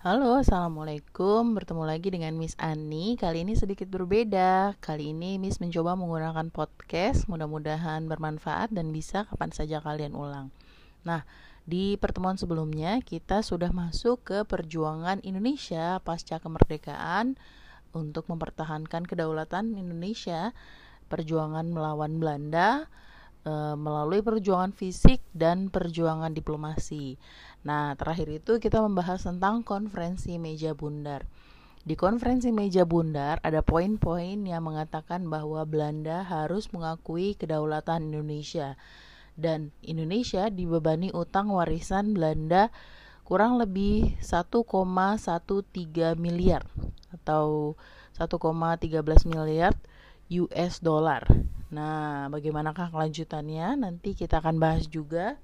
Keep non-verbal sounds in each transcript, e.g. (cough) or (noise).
Halo, Assalamualaikum. Bertemu lagi dengan Miss Ani Kali ini sedikit berbeda. Kali ini Miss mencoba menggunakan podcast Mudah-mudahan bermanfaat dan bisa kapan saja kalian ulang. Nah, di pertemuan sebelumnya kita sudah masuk ke perjuangan Indonesia pasca kemerdekaan Untuk mempertahankan kedaulatan Indonesia Perjuangan melawan Belanda e, Melalui perjuangan fisik dan perjuangan diplomasi Nah, terakhir itu kita membahas tentang konferensi meja bundar. Di konferensi meja bundar ada poin-poin yang mengatakan bahwa Belanda harus mengakui kedaulatan Indonesia dan Indonesia dibebani utang warisan Belanda kurang lebih 1,13 miliar atau 1,13 miliar US dollar. Nah, bagaimanakah kelanjutannya? Nanti kita akan bahas juga.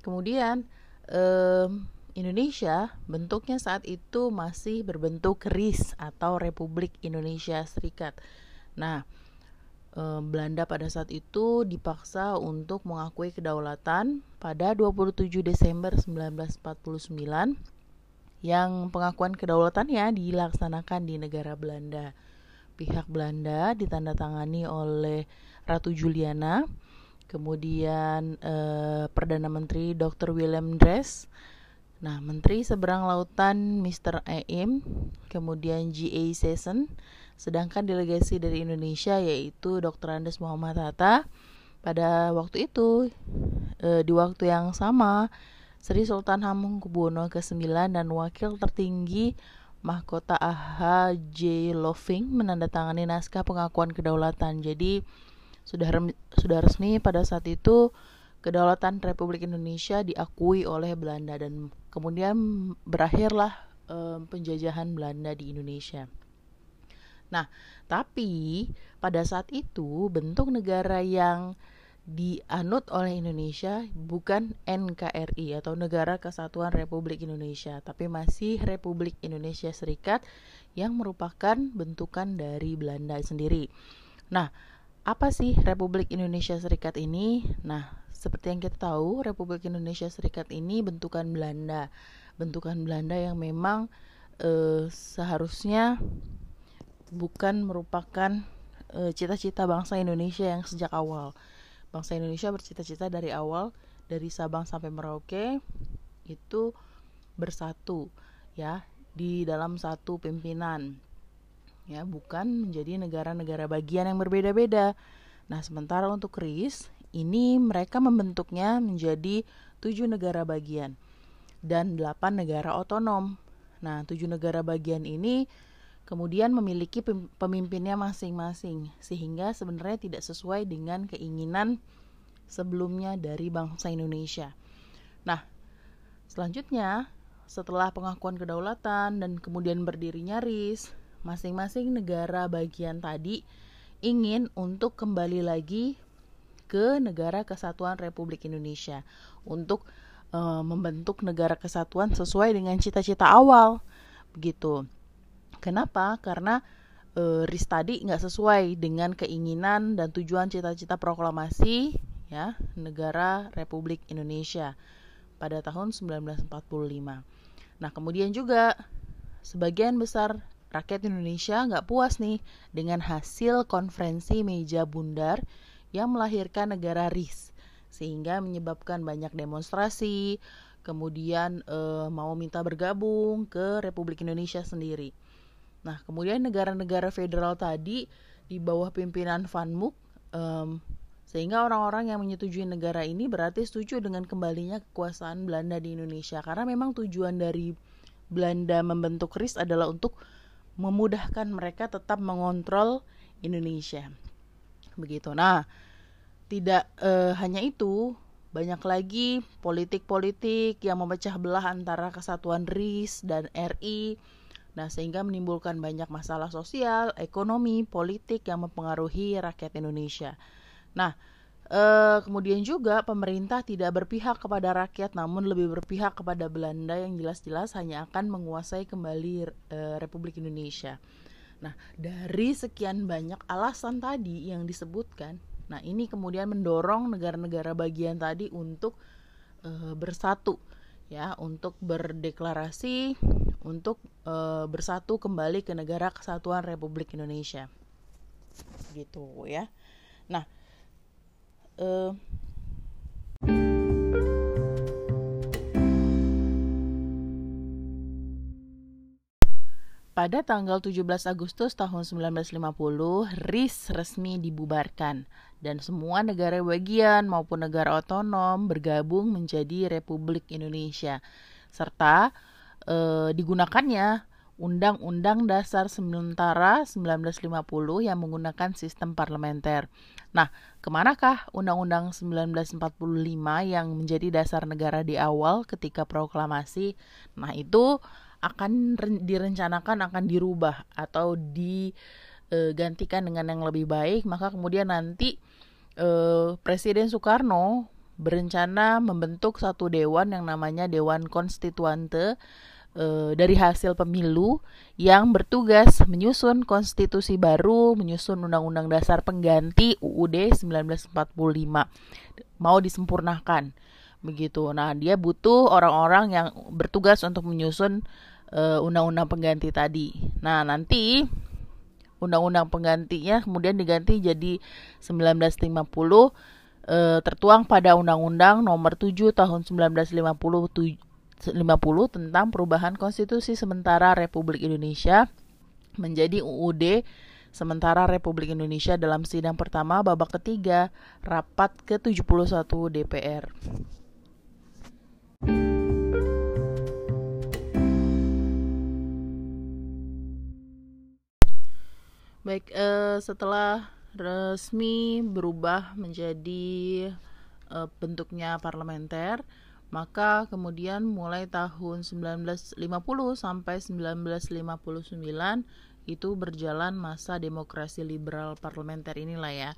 Kemudian um, Indonesia bentuknya saat itu masih berbentuk RIS atau Republik Indonesia Serikat. Nah, Belanda pada saat itu dipaksa untuk mengakui kedaulatan pada 27 Desember 1949 yang pengakuan kedaulatannya dilaksanakan di negara Belanda. Pihak Belanda ditandatangani oleh Ratu Juliana kemudian eh, Perdana Menteri Dr. William Dress, nah Menteri Seberang Lautan Mr. Aim, kemudian GA Season, sedangkan delegasi dari Indonesia yaitu Dr. Andes Muhammad Hatta. Pada waktu itu, eh, di waktu yang sama, Sri Sultan Hamengkubuwono ke-9 dan wakil tertinggi mahkota AHJ Loving menandatangani naskah pengakuan kedaulatan. Jadi sudah sudah resmi pada saat itu kedaulatan Republik Indonesia diakui oleh Belanda dan kemudian berakhirlah um, penjajahan Belanda di Indonesia. Nah, tapi pada saat itu bentuk negara yang dianut oleh Indonesia bukan NKRI atau Negara Kesatuan Republik Indonesia, tapi masih Republik Indonesia Serikat yang merupakan bentukan dari Belanda sendiri. Nah, apa sih Republik Indonesia Serikat ini? Nah, seperti yang kita tahu, Republik Indonesia Serikat ini bentukan Belanda, bentukan Belanda yang memang eh, seharusnya bukan merupakan eh, cita-cita bangsa Indonesia yang sejak awal. Bangsa Indonesia bercita-cita dari awal, dari Sabang sampai Merauke itu bersatu, ya, di dalam satu pimpinan ya bukan menjadi negara-negara bagian yang berbeda-beda. Nah, sementara untuk KRIS ini mereka membentuknya menjadi tujuh negara bagian dan delapan negara otonom. Nah, tujuh negara bagian ini kemudian memiliki pemimpinnya masing-masing sehingga sebenarnya tidak sesuai dengan keinginan sebelumnya dari bangsa Indonesia. Nah, selanjutnya setelah pengakuan kedaulatan dan kemudian berdirinya RIS, masing-masing negara bagian tadi ingin untuk kembali lagi ke negara kesatuan Republik Indonesia untuk uh, membentuk negara kesatuan sesuai dengan cita-cita awal begitu. Kenapa? Karena uh, RIS tadi nggak sesuai dengan keinginan dan tujuan cita-cita proklamasi ya negara Republik Indonesia pada tahun 1945. Nah kemudian juga sebagian besar rakyat Indonesia nggak puas nih dengan hasil konferensi meja bundar yang melahirkan negara RIS sehingga menyebabkan banyak demonstrasi kemudian e, mau minta bergabung ke Republik Indonesia sendiri. Nah kemudian negara-negara federal tadi di bawah pimpinan Van Mook sehingga orang-orang yang menyetujui negara ini berarti setuju dengan kembalinya kekuasaan Belanda di Indonesia karena memang tujuan dari Belanda membentuk RIS adalah untuk memudahkan mereka tetap mengontrol Indonesia. Begitu. Nah, tidak e, hanya itu, banyak lagi politik-politik yang memecah belah antara kesatuan RIS dan RI. Nah, sehingga menimbulkan banyak masalah sosial, ekonomi, politik yang mempengaruhi rakyat Indonesia. Nah, Uh, kemudian juga pemerintah tidak berpihak kepada rakyat namun lebih berpihak kepada Belanda yang jelas-jelas hanya akan menguasai kembali uh, Republik Indonesia. Nah, dari sekian banyak alasan tadi yang disebutkan, nah ini kemudian mendorong negara-negara bagian tadi untuk uh, bersatu ya, untuk berdeklarasi untuk e, bersatu kembali ke negara kesatuan Republik Indonesia gitu ya nah e, Pada tanggal 17 Agustus tahun 1950, RIS resmi dibubarkan. Dan semua negara bagian maupun negara otonom bergabung menjadi Republik Indonesia. Serta e, digunakannya Undang-Undang Dasar Sementara 1950 yang menggunakan sistem parlementer. Nah, ke manakah Undang-Undang 1945 yang menjadi dasar negara di awal ketika proklamasi? Nah, itu akan direncanakan akan dirubah atau digantikan dengan yang lebih baik maka kemudian nanti eh, Presiden Soekarno berencana membentuk satu dewan yang namanya Dewan Konstituante eh, dari hasil pemilu yang bertugas menyusun konstitusi baru, menyusun undang-undang dasar pengganti UUD 1945 mau disempurnakan begitu. Nah, dia butuh orang-orang yang bertugas untuk menyusun eh, undang-undang pengganti tadi. Nah, nanti undang-undang penggantinya kemudian diganti jadi 1950 uh, tertuang pada Undang-Undang Nomor 7 Tahun 1950 50 tentang perubahan konstitusi sementara Republik Indonesia menjadi UUD sementara Republik Indonesia dalam sidang pertama babak ketiga rapat ke-71 DPR. Baik, uh, setelah resmi berubah menjadi uh, bentuknya parlementer, maka kemudian mulai tahun 1950 sampai 1959 itu berjalan masa demokrasi liberal parlementer inilah ya.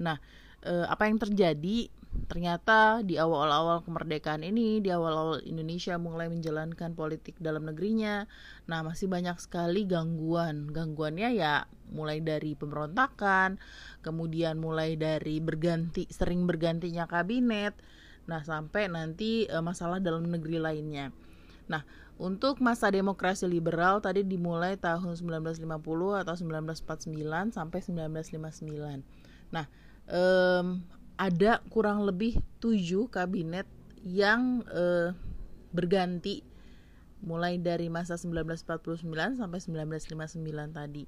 Nah, uh, apa yang terjadi ternyata di awal-awal kemerdekaan ini, di awal-awal Indonesia mulai menjalankan politik dalam negerinya, nah masih banyak sekali gangguan. Gangguannya ya mulai dari pemberontakan, kemudian mulai dari berganti sering bergantinya kabinet, nah sampai nanti e, masalah dalam negeri lainnya. Nah, untuk masa demokrasi liberal tadi dimulai tahun 1950 atau 1949 sampai 1959. Nah, um, ada kurang lebih tujuh kabinet yang uh, berganti mulai dari masa 1949 sampai 1959 tadi.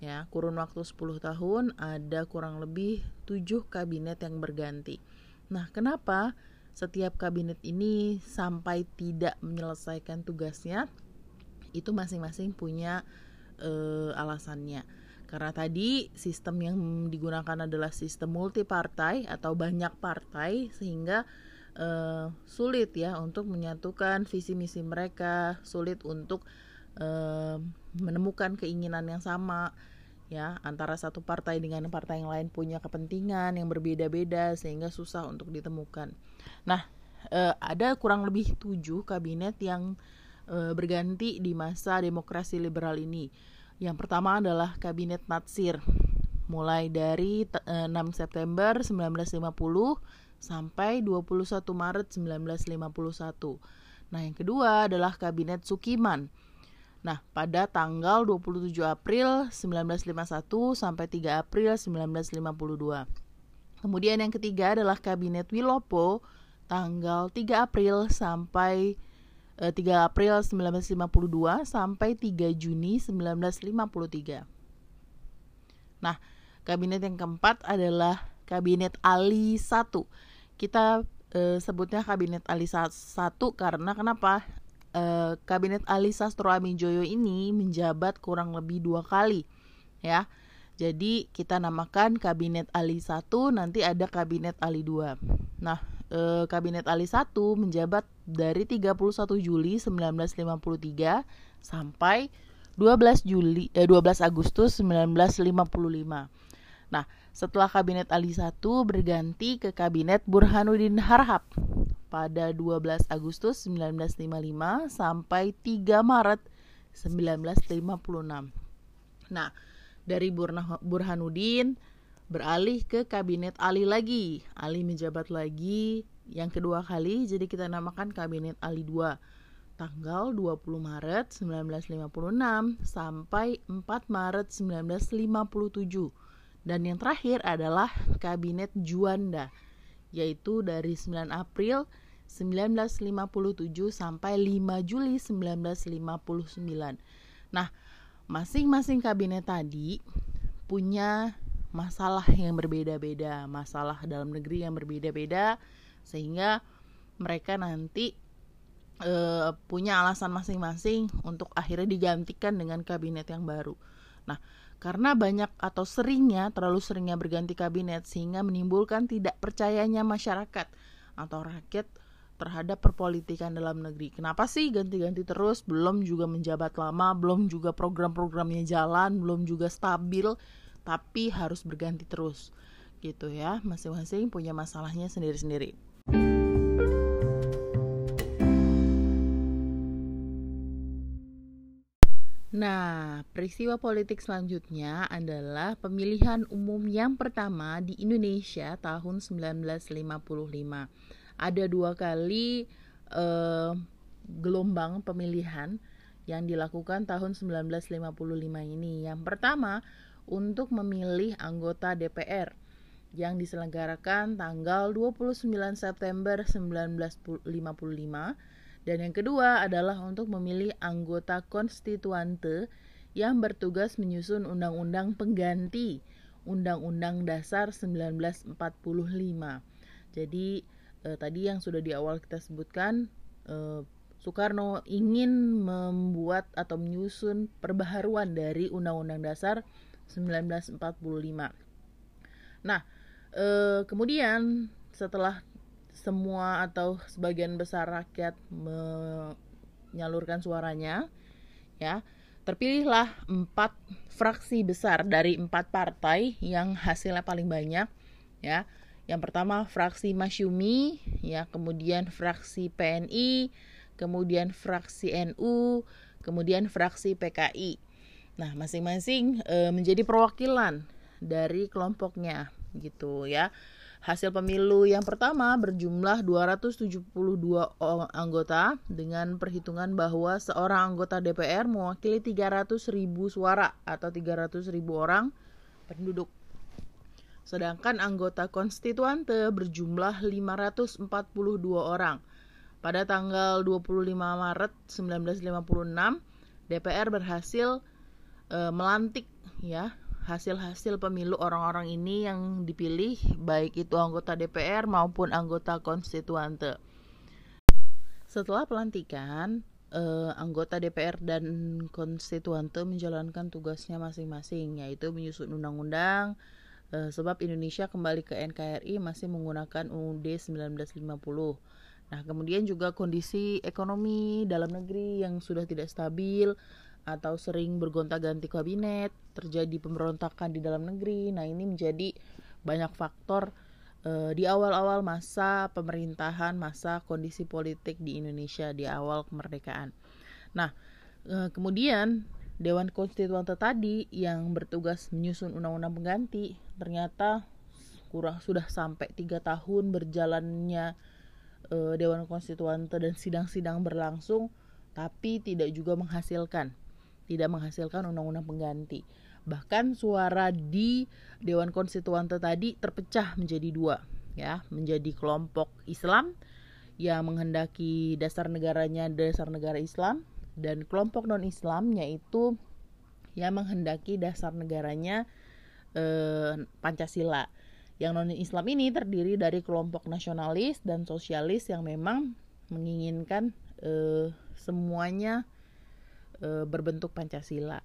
Ya, kurun waktu 10 tahun ada kurang lebih tujuh kabinet yang berganti. Nah, kenapa setiap kabinet ini sampai tidak menyelesaikan tugasnya? Itu masing-masing punya uh, alasannya karena tadi sistem yang digunakan adalah sistem multi partai atau banyak partai sehingga uh, sulit ya untuk menyatukan visi misi mereka, sulit untuk uh, menemukan keinginan yang sama ya antara satu partai dengan partai yang lain punya kepentingan yang berbeda-beda sehingga susah untuk ditemukan. Nah, uh, ada kurang lebih tujuh kabinet yang uh, berganti di masa demokrasi liberal ini yang pertama adalah Kabinet Natsir mulai dari 6 eh, September 1950 sampai 21 Maret 1951. Nah, yang kedua adalah Kabinet Sukiman. Nah, pada tanggal 27 April 1951 sampai 3 April 1952. Kemudian yang ketiga adalah Kabinet Wilopo tanggal 3 April sampai 3 eh, April 1952 sampai 3 Juni 1953. Nah, kabinet yang keempat adalah Kabinet Ali 1. Kita e, sebutnya Kabinet Ali 1 karena kenapa? E, Kabinet Ali Sastro Amijoyo ini menjabat kurang lebih dua kali, ya. Jadi kita namakan Kabinet Ali 1, nanti ada Kabinet Ali 2. Nah, eh, Kabinet Ali 1 menjabat dari 31 Juli 1953 sampai 12 Juli eh, 12 Agustus 1955. Nah, setelah Kabinet Ali 1 berganti ke Kabinet Burhanuddin Harhab pada 12 Agustus 1955 sampai 3 Maret 1956. Nah, dari Burhanuddin beralih ke kabinet Ali lagi. Ali menjabat lagi yang kedua kali, jadi kita namakan kabinet Ali 2 tanggal 20 Maret 1956 sampai 4 Maret 1957. Dan yang terakhir adalah Kabinet Juanda, yaitu dari 9 April 1957 sampai 5 Juli 1959. Nah, masing-masing kabinet tadi punya masalah yang berbeda-beda, masalah dalam negeri yang berbeda-beda sehingga mereka nanti uh, punya alasan masing-masing untuk akhirnya digantikan dengan kabinet yang baru. Nah, karena banyak atau seringnya terlalu seringnya berganti kabinet sehingga menimbulkan tidak percayanya masyarakat atau rakyat terhadap perpolitikan dalam negeri. Kenapa sih ganti-ganti terus? Belum juga menjabat lama, belum juga program-programnya jalan, belum juga stabil, tapi harus berganti terus. Gitu ya, masing-masing punya masalahnya sendiri-sendiri. Nah, peristiwa politik selanjutnya adalah pemilihan umum yang pertama di Indonesia tahun 1955. Ada dua kali eh, gelombang pemilihan yang dilakukan tahun 1955 ini. Yang pertama untuk memilih anggota DPR yang diselenggarakan tanggal 29 September 1955 dan yang kedua adalah untuk memilih anggota konstituante yang bertugas menyusun undang-undang pengganti Undang-Undang Dasar 1945. Jadi eh, tadi yang sudah di awal kita sebutkan eh, Soekarno ingin membuat atau menyusun perbaharuan dari Undang-Undang Dasar 1945. Nah, eh, kemudian setelah semua atau sebagian besar rakyat menyalurkan suaranya ya terpilihlah empat fraksi besar dari empat partai yang hasilnya paling banyak ya yang pertama fraksi Masyumi ya kemudian fraksi PNI kemudian fraksi NU kemudian fraksi PKI nah masing-masing e, menjadi perwakilan dari kelompoknya gitu ya Hasil pemilu yang pertama berjumlah 272 anggota dengan perhitungan bahwa seorang anggota DPR mewakili 300 ribu suara atau 300 ribu orang penduduk. Sedangkan anggota konstituante berjumlah 542 orang. Pada tanggal 25 Maret 1956, DPR berhasil e, melantik ya hasil-hasil pemilu orang-orang ini yang dipilih baik itu anggota DPR maupun anggota konstituante. Setelah pelantikan, eh, anggota DPR dan konstituante menjalankan tugasnya masing-masing yaitu menyusun undang-undang eh, sebab Indonesia kembali ke NKRI masih menggunakan UUD 1950. Nah, kemudian juga kondisi ekonomi dalam negeri yang sudah tidak stabil atau sering bergonta-ganti kabinet, terjadi pemberontakan di dalam negeri. Nah, ini menjadi banyak faktor uh, di awal-awal masa pemerintahan, masa kondisi politik di Indonesia di awal kemerdekaan. Nah, uh, kemudian Dewan Konstituante tadi yang bertugas menyusun undang-undang pengganti. Ternyata kurang sudah sampai tiga tahun berjalannya uh, Dewan Konstituante dan sidang-sidang berlangsung tapi tidak juga menghasilkan. Tidak menghasilkan undang-undang pengganti. Bahkan suara di Dewan Konstituante tadi terpecah menjadi dua, ya, menjadi kelompok Islam yang menghendaki dasar negaranya dasar negara Islam dan kelompok non-Islam yaitu yang menghendaki dasar negaranya eh, Pancasila. Yang non-Islam ini terdiri dari kelompok nasionalis dan sosialis yang memang menginginkan eh, semuanya e, berbentuk Pancasila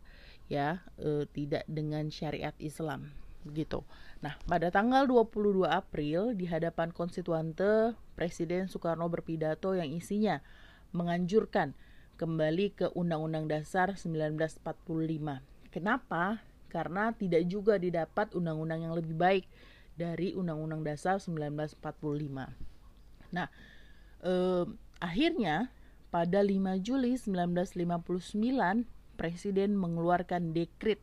ya e, tidak dengan syariat Islam gitu. Nah, pada tanggal 22 April di hadapan konstituante Presiden Soekarno berpidato yang isinya menganjurkan kembali ke Undang-Undang Dasar 1945. Kenapa? Karena tidak juga didapat undang-undang yang lebih baik dari Undang-Undang Dasar 1945. Nah, eh, akhirnya pada 5 Juli 1959, Presiden mengeluarkan dekrit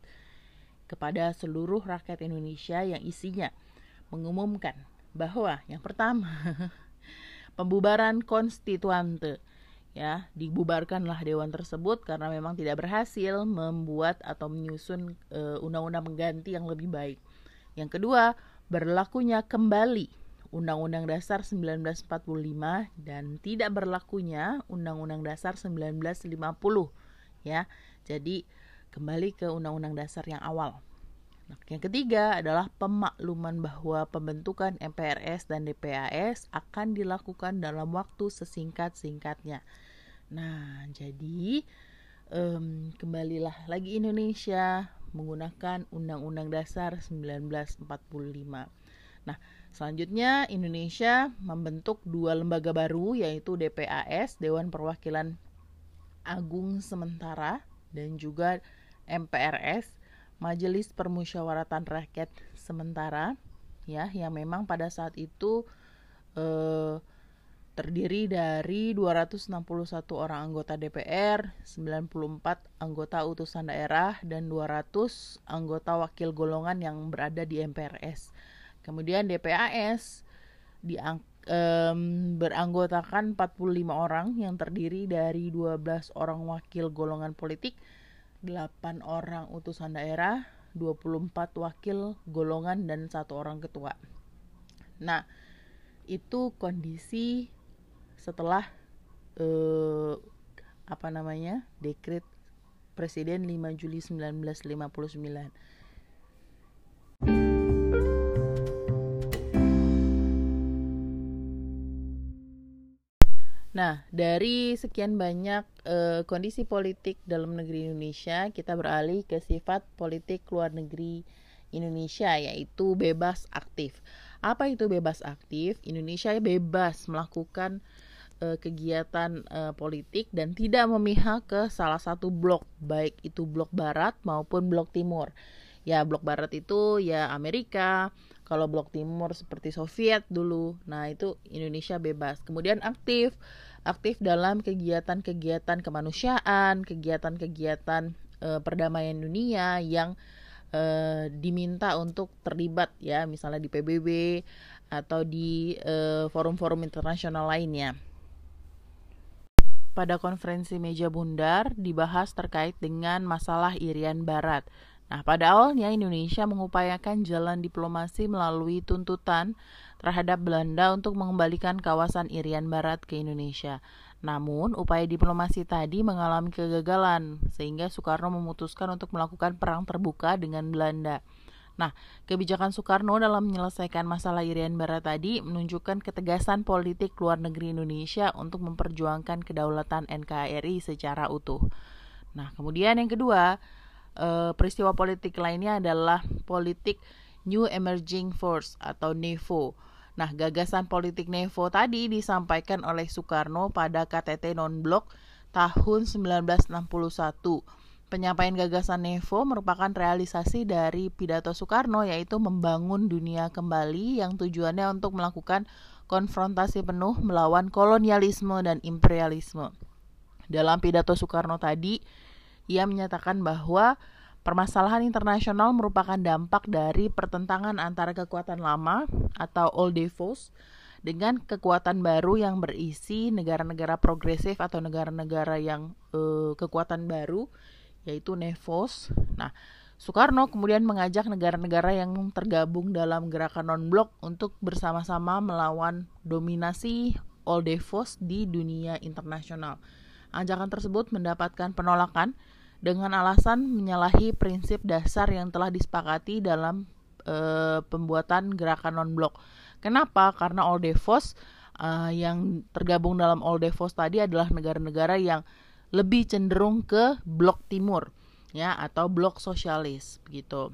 kepada seluruh rakyat Indonesia yang isinya mengumumkan bahwa yang pertama (laughs) pembubaran konstituante ya dibubarkanlah dewan tersebut karena memang tidak berhasil membuat atau menyusun undang undang-undang pengganti yang lebih baik. Yang kedua, berlakunya kembali Undang-Undang Dasar 1945 dan tidak berlakunya Undang-Undang Dasar 1950 ya. Jadi kembali ke Undang-Undang Dasar yang awal. Nah, yang ketiga adalah pemakluman bahwa pembentukan MPRS dan DPAS akan dilakukan dalam waktu sesingkat-singkatnya. Nah, jadi um, kembalilah lagi Indonesia menggunakan Undang-Undang Dasar 1945. Nah, selanjutnya Indonesia membentuk dua lembaga baru yaitu DPAS, Dewan Perwakilan Agung Sementara dan juga MPRS, Majelis Permusyawaratan Rakyat sementara ya yang memang pada saat itu eh, terdiri dari 261 orang anggota DPR, 94 anggota utusan daerah dan 200 anggota wakil golongan yang berada di MPRS. Kemudian DPAS diang um, beranggotakan 45 orang yang terdiri dari 12 orang wakil golongan politik 8 orang utusan daerah, 24 wakil golongan dan satu orang ketua. Nah, itu kondisi setelah eh, apa namanya? dekret Presiden 5 Juli 1959. Nah, dari sekian banyak uh, kondisi politik dalam negeri Indonesia, kita beralih ke sifat politik luar negeri Indonesia, yaitu bebas aktif. Apa itu bebas aktif? Indonesia bebas melakukan uh, kegiatan uh, politik dan tidak memihak ke salah satu blok, baik itu blok barat maupun blok timur. Ya, blok barat itu ya Amerika, kalau blok timur seperti Soviet dulu. Nah, itu Indonesia bebas. Kemudian aktif aktif dalam kegiatan-kegiatan kemanusiaan, kegiatan-kegiatan e, perdamaian dunia yang e, diminta untuk terlibat ya, misalnya di PBB atau di forum-forum internasional lainnya. Pada konferensi meja bundar dibahas terkait dengan masalah Irian Barat. Nah, pada awalnya Indonesia mengupayakan jalan diplomasi melalui tuntutan terhadap Belanda untuk mengembalikan kawasan Irian Barat ke Indonesia. Namun, upaya diplomasi tadi mengalami kegagalan, sehingga Soekarno memutuskan untuk melakukan perang terbuka dengan Belanda. Nah, kebijakan Soekarno dalam menyelesaikan masalah Irian Barat tadi menunjukkan ketegasan politik luar negeri Indonesia untuk memperjuangkan kedaulatan NKRI secara utuh. Nah, kemudian yang kedua, uh, peristiwa politik lainnya adalah politik New Emerging Force atau NEVO. Nah, gagasan politik NEVO tadi disampaikan oleh Soekarno pada KTT Non-Blok tahun 1961. Penyampaian gagasan NEVO merupakan realisasi dari pidato Soekarno yaitu membangun dunia kembali yang tujuannya untuk melakukan konfrontasi penuh melawan kolonialisme dan imperialisme. Dalam pidato Soekarno tadi, ia menyatakan bahwa permasalahan internasional merupakan dampak dari pertentangan antara kekuatan lama atau old devils dengan kekuatan baru yang berisi negara-negara progresif atau negara-negara yang uh, kekuatan baru yaitu NEVOS. Nah, Soekarno kemudian mengajak negara-negara yang tergabung dalam gerakan non-blok untuk bersama-sama melawan dominasi old devils di dunia internasional. Ajakan tersebut mendapatkan penolakan dengan alasan menyalahi prinsip dasar yang telah disepakati dalam e, pembuatan gerakan non-blok. Kenapa? Karena All Devos e, yang tergabung dalam All Devos tadi adalah negara-negara yang lebih cenderung ke blok timur ya atau blok sosialis begitu.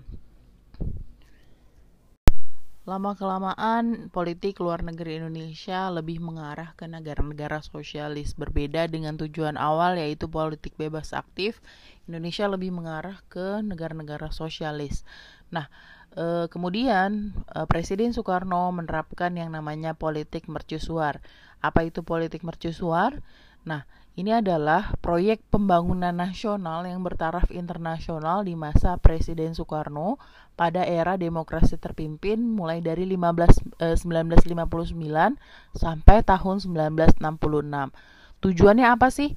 Lama-kelamaan politik luar negeri Indonesia lebih mengarah ke negara-negara sosialis berbeda dengan tujuan awal yaitu politik bebas aktif. Indonesia lebih mengarah ke negara-negara sosialis. Nah, e, kemudian e, Presiden Soekarno menerapkan yang namanya politik mercusuar. Apa itu politik mercusuar? Nah, ini adalah proyek pembangunan nasional yang bertaraf internasional di masa Presiden Soekarno pada era demokrasi terpimpin mulai dari 15, eh, 1959 sampai tahun 1966. tujuannya apa sih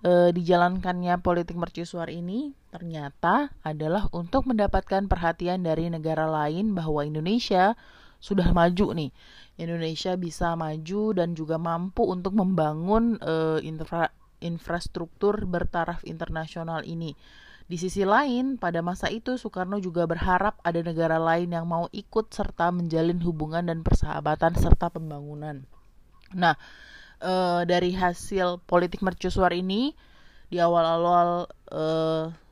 e, dijalankannya politik mercusuar ini? Ternyata adalah untuk mendapatkan perhatian dari negara lain bahwa Indonesia sudah maju nih. Indonesia bisa maju dan juga mampu untuk membangun e, infra infrastruktur bertaraf internasional ini. Di sisi lain, pada masa itu Soekarno juga berharap ada negara lain yang mau ikut serta menjalin hubungan dan persahabatan serta pembangunan. Nah, e, dari hasil politik mercusuar ini di awal-awal e,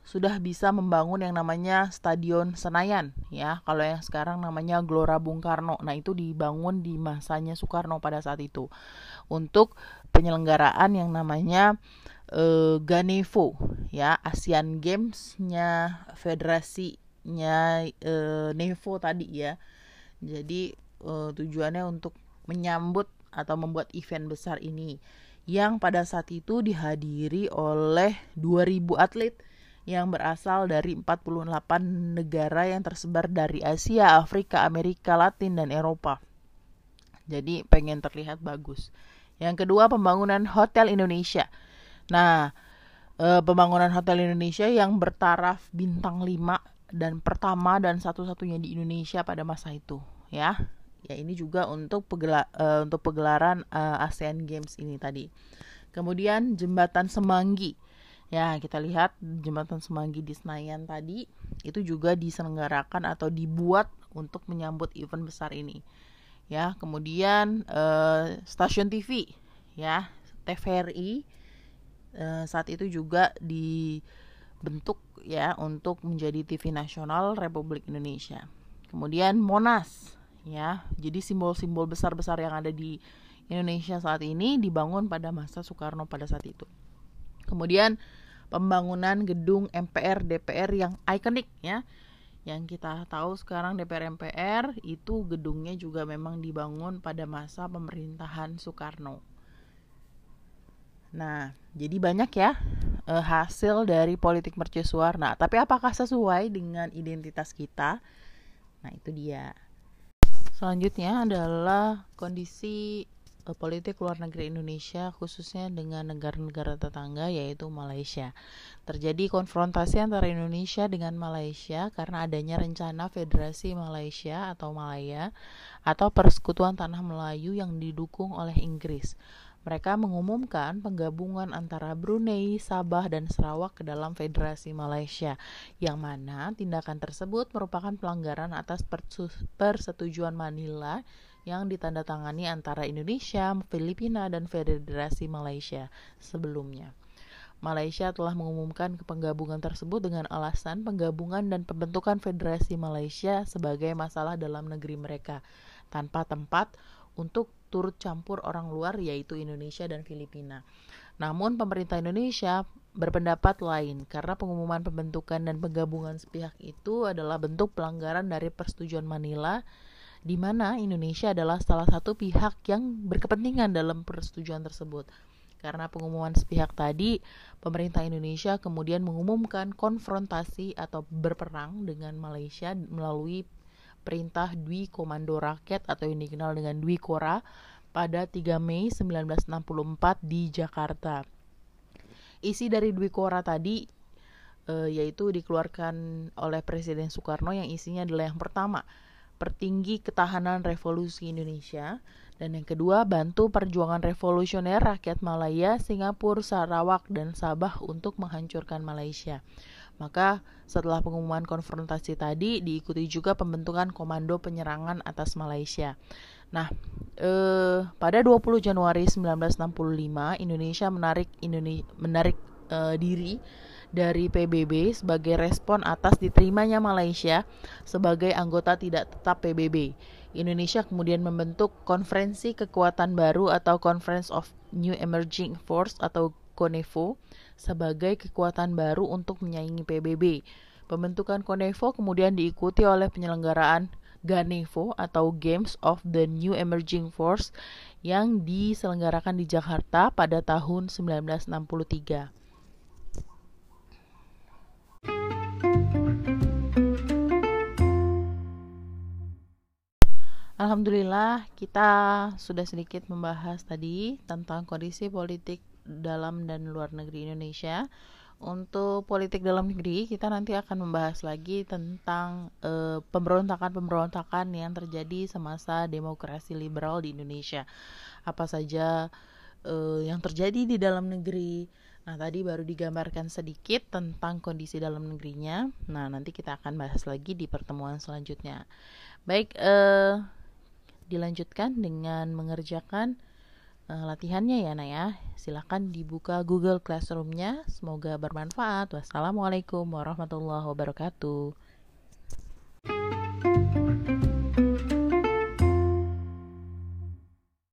sudah bisa membangun yang namanya Stadion Senayan ya. Kalau yang sekarang namanya Gelora Bung Karno. Nah, itu dibangun di masanya Soekarno pada saat itu untuk penyelenggaraan yang namanya uh, Ganevo ya Asian Games-nya federasinya uh, Nevo tadi ya. Jadi uh, tujuannya untuk menyambut atau membuat event besar ini yang pada saat itu dihadiri oleh 2000 atlet yang berasal dari 48 negara yang tersebar dari Asia, Afrika, Amerika Latin, dan Eropa. Jadi pengen terlihat bagus. Yang kedua, pembangunan Hotel Indonesia. Nah, e, pembangunan Hotel Indonesia yang bertaraf bintang 5 dan pertama dan satu-satunya di Indonesia pada masa itu, ya. Ya ini juga untuk pegela, e, untuk pegelaran e, ASEAN Games ini tadi. Kemudian jembatan Semanggi. Ya, kita lihat jembatan Semanggi di Senayan tadi itu juga diselenggarakan atau dibuat untuk menyambut event besar ini. Ya, kemudian e, stasiun TV ya, TVRI Eh, saat itu juga dibentuk ya untuk menjadi TV nasional Republik Indonesia. Kemudian Monas ya. Jadi simbol-simbol besar-besar yang ada di Indonesia saat ini dibangun pada masa Soekarno pada saat itu. Kemudian pembangunan gedung MPR DPR yang ikonik ya. Yang kita tahu sekarang DPR MPR itu gedungnya juga memang dibangun pada masa pemerintahan Soekarno. Nah, jadi banyak ya uh, hasil dari politik mercusuar. Nah, tapi apakah sesuai dengan identitas kita? Nah, itu dia. Selanjutnya adalah kondisi politik luar negeri Indonesia khususnya dengan negara-negara tetangga yaitu Malaysia. Terjadi konfrontasi antara Indonesia dengan Malaysia karena adanya rencana Federasi Malaysia atau Malaya atau Persekutuan Tanah Melayu yang didukung oleh Inggris mereka mengumumkan penggabungan antara Brunei, Sabah, dan Sarawak ke dalam Federasi Malaysia, yang mana tindakan tersebut merupakan pelanggaran atas persetujuan Manila yang ditandatangani antara Indonesia, Filipina, dan Federasi Malaysia sebelumnya. Malaysia telah mengumumkan penggabungan tersebut dengan alasan penggabungan dan pembentukan Federasi Malaysia sebagai masalah dalam negeri mereka, tanpa tempat untuk turut campur orang luar yaitu Indonesia dan Filipina. Namun pemerintah Indonesia berpendapat lain karena pengumuman pembentukan dan penggabungan sepihak itu adalah bentuk pelanggaran dari persetujuan Manila di mana Indonesia adalah salah satu pihak yang berkepentingan dalam persetujuan tersebut. Karena pengumuman sepihak tadi, pemerintah Indonesia kemudian mengumumkan konfrontasi atau berperang dengan Malaysia melalui perintah Dwi Komando Rakyat atau yang dikenal dengan Dwi Kora pada 3 Mei 1964 di Jakarta. Isi dari Dwi Kora tadi e, yaitu dikeluarkan oleh Presiden Soekarno yang isinya adalah yang pertama, pertinggi ketahanan revolusi Indonesia dan yang kedua bantu perjuangan revolusioner rakyat Malaya, Singapura, Sarawak dan Sabah untuk menghancurkan Malaysia. Maka setelah pengumuman konfrontasi tadi diikuti juga pembentukan komando penyerangan atas Malaysia. Nah, eh, pada 20 Januari 1965 Indonesia menarik Indonesia menarik eh, diri dari PBB sebagai respon atas diterimanya Malaysia sebagai anggota tidak tetap PBB. Indonesia kemudian membentuk konferensi kekuatan baru atau Conference of New Emerging Force atau CONEFO sebagai kekuatan baru untuk menyaingi PBB. Pembentukan CONEFO kemudian diikuti oleh penyelenggaraan GANEVO atau Games of the New Emerging Force yang diselenggarakan di Jakarta pada tahun 1963. Alhamdulillah kita sudah sedikit membahas tadi tentang kondisi politik dalam dan luar negeri Indonesia. Untuk politik dalam negeri, kita nanti akan membahas lagi tentang uh, pemberontakan-pemberontakan yang terjadi semasa demokrasi liberal di Indonesia. Apa saja uh, yang terjadi di dalam negeri. Nah, tadi baru digambarkan sedikit tentang kondisi dalam negerinya. Nah, nanti kita akan bahas lagi di pertemuan selanjutnya. Baik, uh, dilanjutkan dengan mengerjakan uh, latihannya ya Naya. Silahkan dibuka Google Classroom-nya. Semoga bermanfaat. Wassalamualaikum warahmatullahi wabarakatuh.